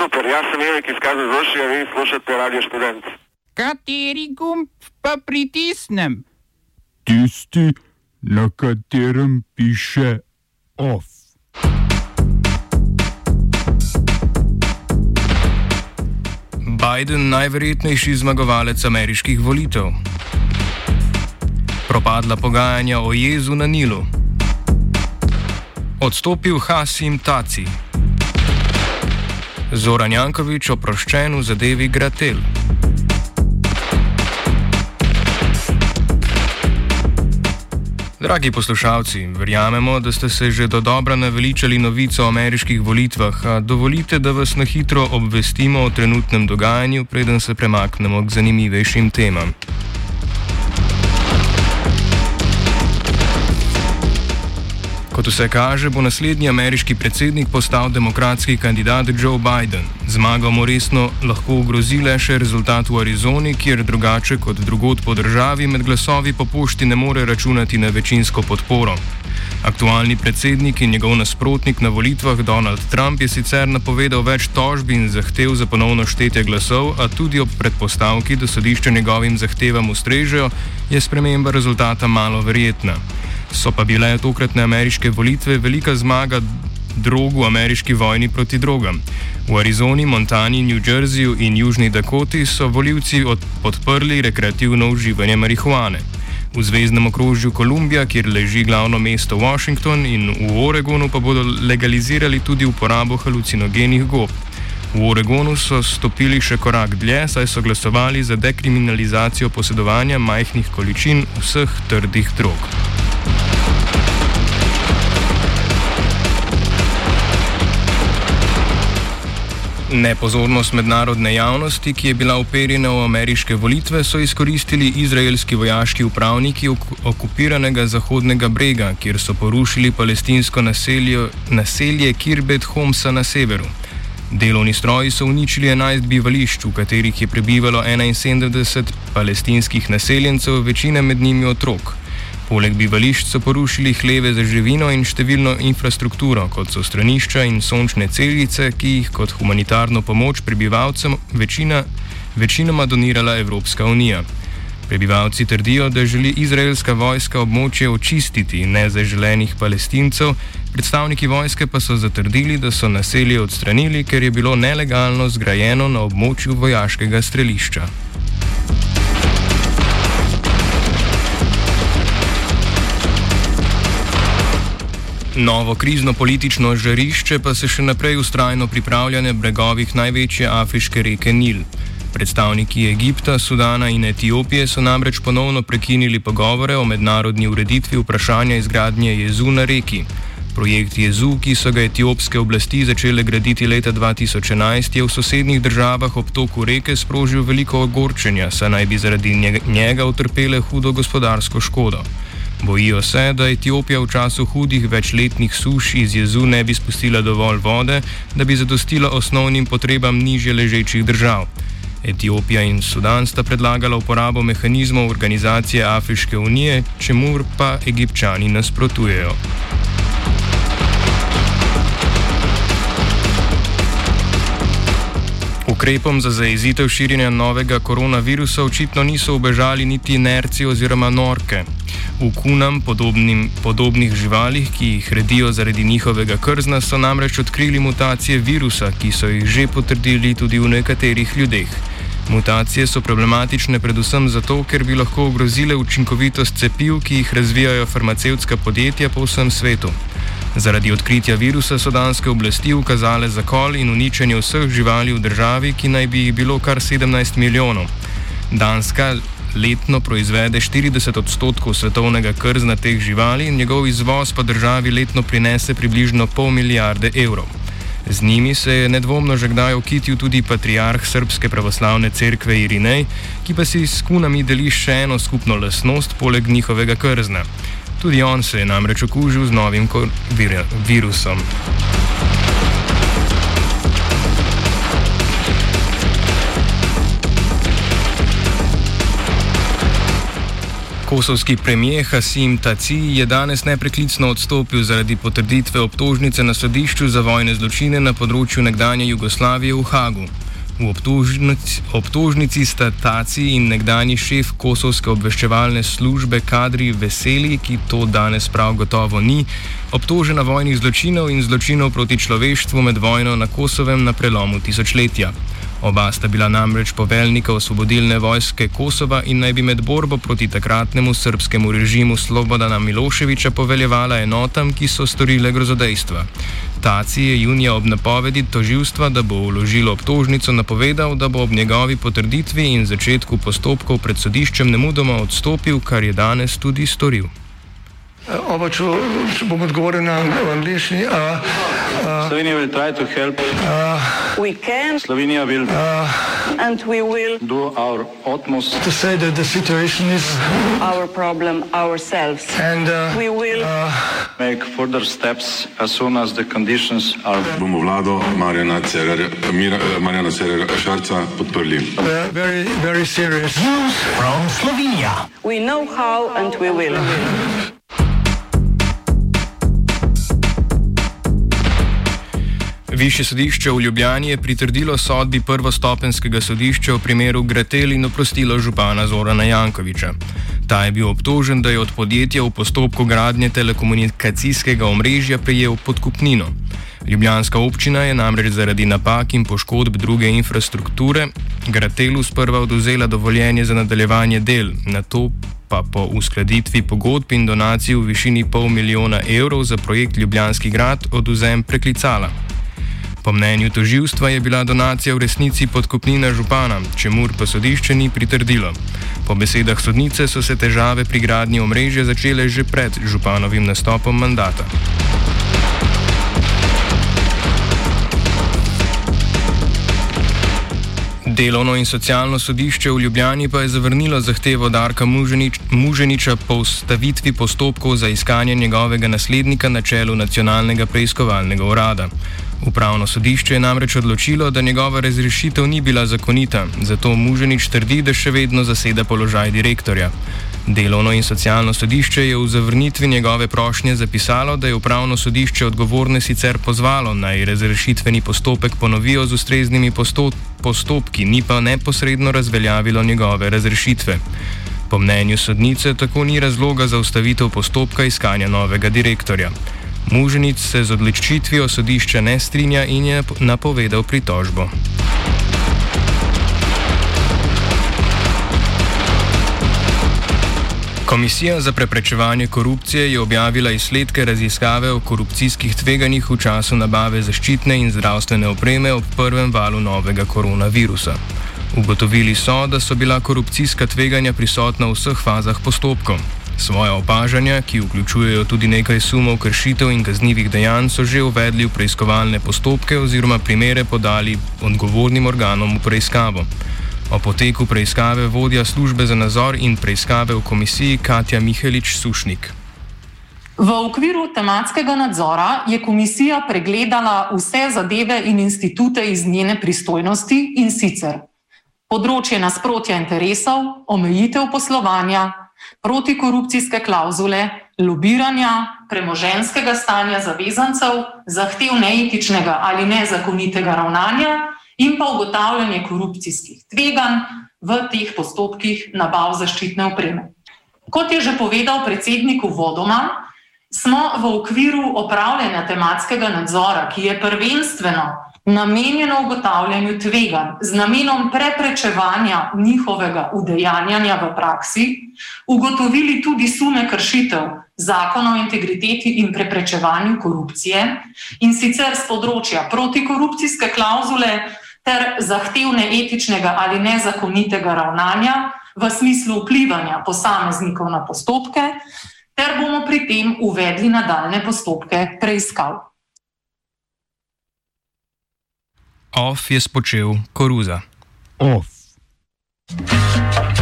Super, jaz sem Erik iz Kazazoši, a vi slušate Radio Student. Kateri gumb pa pritisnem? Tisti, na katerem piše OF. Biden najverjetnejši zmagovalec ameriških volitev. Propadla pogajanja o jezu na Nilu. Odstopil Hasim Taci. Zoran Jankovič oproščen v zadevi Gratel. Dragi poslušalci, verjamemo, da ste se že do dobra naveličali novico o ameriških volitvah, a dovolite, da vas na hitro obvestimo o trenutnem dogajanju, preden se premaknemo k zanimivejšim temam. Kot vse kaže, bo naslednji ameriški predsednik postal demokratski kandidat Joe Biden. Zmago mu resno lahko ogrozile še rezultat v Arizoni, kjer drugače kot drugot po državi med glasovi po pošti ne more računati na večinsko podporo. Aktualni predsednik in njegov nasprotnik na volitvah Donald Trump je sicer napovedal več tožb in zahtev za ponovno štetje glasov, a tudi ob predpostavki, da sodišče njegovim zahtevam ustrežejo, je sprememba rezultata malo verjetna. So pa bile tokratne ameriške volitve velika zmaga drogu v ameriški vojni proti drogam. V Arizoni, Montani, New Jerseyju in Južni Dakoti so voljivci podprli rekreativno uživanje marihuane. V zvezdnem okrožju Kolumbija, kjer leži glavno mesto Washington, in v Oregonu pa bodo legalizirali tudi uporabo halucinogenih gob. V Oregonu so stopili še korak dlje, saj so glasovali za dekriminalizacijo posedovanja majhnih količin vseh trdih drog. Nepozornost mednarodne javnosti, ki je bila uperjena v ameriške volitve, so izkoristili izraelski vojaški upravniki okupiranega Zahodnega brega, kjer so porušili palestinsko naselje, naselje Kirbet Homsa na severu. Delovni stroji so uničili 11 bivališč, v katerih je prebivalo 71 palestinskih naseljencev, večina med njimi otrok. Poleg bivališč so porušili hleve za živino in številno infrastrukturo, kot so stranišča in sončne celice, ki jih kot humanitarno pomoč prebivalcem večina, večinoma donirala Evropska unija. Prebivalci trdijo, da želi izraelska vojska območje očistiti nezaželenih palestincev, predstavniki vojske pa so zatrdili, da so naselje odstranili, ker je bilo nelegalno zgrajeno na območju vojaškega strelišča. Novo krizno politično žarišče pa se še naprej ustrajno pripravlja na bregovih največje afriške reke Nil. Predstavniki Egipta, Sudana in Etiopije so namreč ponovno prekinili pogovore o mednarodni ureditvi vprašanja izgradnje jezu na reki. Projekt jezu, ki so ga etiopske oblasti začele graditi leta 2011, je v sosednjih državah ob toku reke sprožil veliko ogorčenja, saj naj bi zaradi njega utrpele hudo gospodarsko škodo. Bojijo se, da Etiopija v času hudih večletnih suš iz jezu ne bi spustila dovolj vode, da bi zadostila osnovnim potrebam niže ležečih držav. Etiopija in Sudan sta predlagala uporabo mehanizmov organizacije Afriške unije, čemu pa egipčani nasprotujejo. Ukrepom za zaezitev širjenja novega koronavirusa očitno niso ubežali niti inerci oziroma norke. V kunam, podobnim, podobnih živalih, ki jih redijo zaradi njihovega krzna, so namreč odkrili mutacije virusa, ki so jih že potrdili tudi v nekaterih ljudeh. Mutacije so problematične predvsem zato, ker bi lahko ogrozile učinkovitost cepiv, ki jih razvijajo farmacevtska podjetja po vsem svetu. Zaradi odkritja virusa so danske oblasti ukazale zakol in uničenje vseh živali v državi, ki naj bi jih bilo kar 17 milijonov. Danska letno proizvede 40 odstotkov svetovnega krzna teh živali, njegov izvoz pa državi letno prinese približno pol milijarde evrov. Z njimi se je nedvomno že kdaj okitil tudi patriarh Srpske pravoslavne cerkve Irinej, ki pa si s kunami deli še eno skupno lasnost poleg njihovega krzna. Tudi on se je namreč okužil z novim virusom. Kosovski premijer Hasim Taci je danes nepreklicno odstopil zaradi potrditve obtožnice na sodišču za vojne zločine na področju nekdanje Jugoslavije v Hagu. V obtožnici, obtožnici sta Taci in nekdani šef Kosovske obveščevalne službe Kadri Veseli, ki to danes prav gotovo ni, obtožena vojnih zločinov in zločinov proti človeštvu med vojno na Kosovem na prelomu tisočletja. Oba sta bila namreč poveljnika osvobodilne vojske Kosova in naj bi med borbo proti takratnemu srpskemu režimu Slobodana Miloševiča poveljevala enotam, ki so storile grozodejstva. Taci je junija ob napovedi toživstva, da bo uložilo obtožnico, napovedal, da bo ob njegovi potrditvi in začetku postopkov pred sodiščem nemudoma odstopil, kar je danes tudi storil. Oba, če, če bom odgovoril na angliški. Slovenija will try to help. We can Slovenija will and we will do our utmost To say that the situation is our problem ourselves. and uh, We will make further steps as soon as the conditions are bomo vlado Marjana Cererja, Mira, Marjana Cererja Šarca podprli. ve- very, very serious. we know how and we will. Višje sodišče v Ljubljani je pritrdilo sodbi prvostopenskega sodišča v primeru Gretel in oprostilo župana Zorana Jankoviča. Ta je bil obtožen, da je od podjetja v postopku gradnje telekomunikacijskega omrežja prejel podkupnino. Ljubljanska občina je namreč zaradi napak in poškodb druge infrastrukture Gratelu sprva oduzela dovoljenje za nadaljevanje del, na to pa po uskladitvi pogodb in donacij v višini pol milijona evrov za projekt Ljubljanski grad oduzem preklicala. Po mnenju toživstva je bila donacija v resnici podkupnina župana, čemur pa sodišče ni pritrdilo. Po besedah sodnice so se težave pri gradnji omrežja začele že pred županovim nastopom mandata. Delovno in socialno sodišče v Ljubljani pa je zavrnilo zahtevo Darka Muženič, Muženiča po ustavitvi postopkov za iskanje njegovega naslednika na čelu nacionalnega preiskovalnega urada. Upravno sodišče je namreč odločilo, da njegova razrešitev ni bila zakonita, zato Muženič trdi, da še vedno zaseda položaj direktorja. Delovno in socialno sodišče je v zavrnitvi njegove prošnje zapisalo, da je upravno sodišče odgovorne sicer pozvalo naj razrešitveni postopek ponovijo z ustreznimi posto postopki, ni pa neposredno razveljavilo njegove razrešitve. Po mnenju sodnice tako ni razloga za ustavitev postopka iskanja novega direktorja. Muženic se z odločitvijo sodišča ne strinja in je napovedal pritožbo. Komisija za preprečevanje korupcije je objavila izsledke raziskave o korupcijskih tveganjih v času nabave zaščitne in zdravstvene opreme ob prvem valu novega koronavirusa. Ugotovili so, da so bila korupcijska tveganja prisotna v vseh fazah postopkov. Svoje opažanja, ki vključujejo tudi nekaj sumov kršitev in kaznjivih dejanj, so že uvedli v preiskovalne postopke oziroma primere podali odgovornim organom v preiskavo. O poteku preiskave vodja službe za nadzor in preiskave v komisiji Katja Mihelič Sušnik. V okviru tematskega nadzora je komisija pregledala vse zadeve in institute iz njene pristojnosti in sicer področje nasprotja interesov, omejitev poslovanja, protikorupcijske klauzule, lobiranja, premoženskega stanja zavezancev, zahtev neetičnega ali nezakonitega ravnanja in pa ugotavljanje korupcijskih tveganj v teh postopkih nabav zaščitne opreme. Kot je že povedal predsednik uvodoma, smo v okviru opravljanja tematskega nadzora, ki je prvenstveno namenjeno ugotavljanju tveganj z namenom preprečevanja njihovega udejanjanja v praksi, ugotovili tudi sume kršitev zakona o integriteti in preprečevanju korupcije in sicer z področja protikorupcijske klauzule ter zahtevne etičnega ali nezakonitega ravnanja v smislu vplivanja posameznikov na postopke, ter bomo pri tem uvedli nadaljne postopke preiskav. Off je spočel koruza. Off.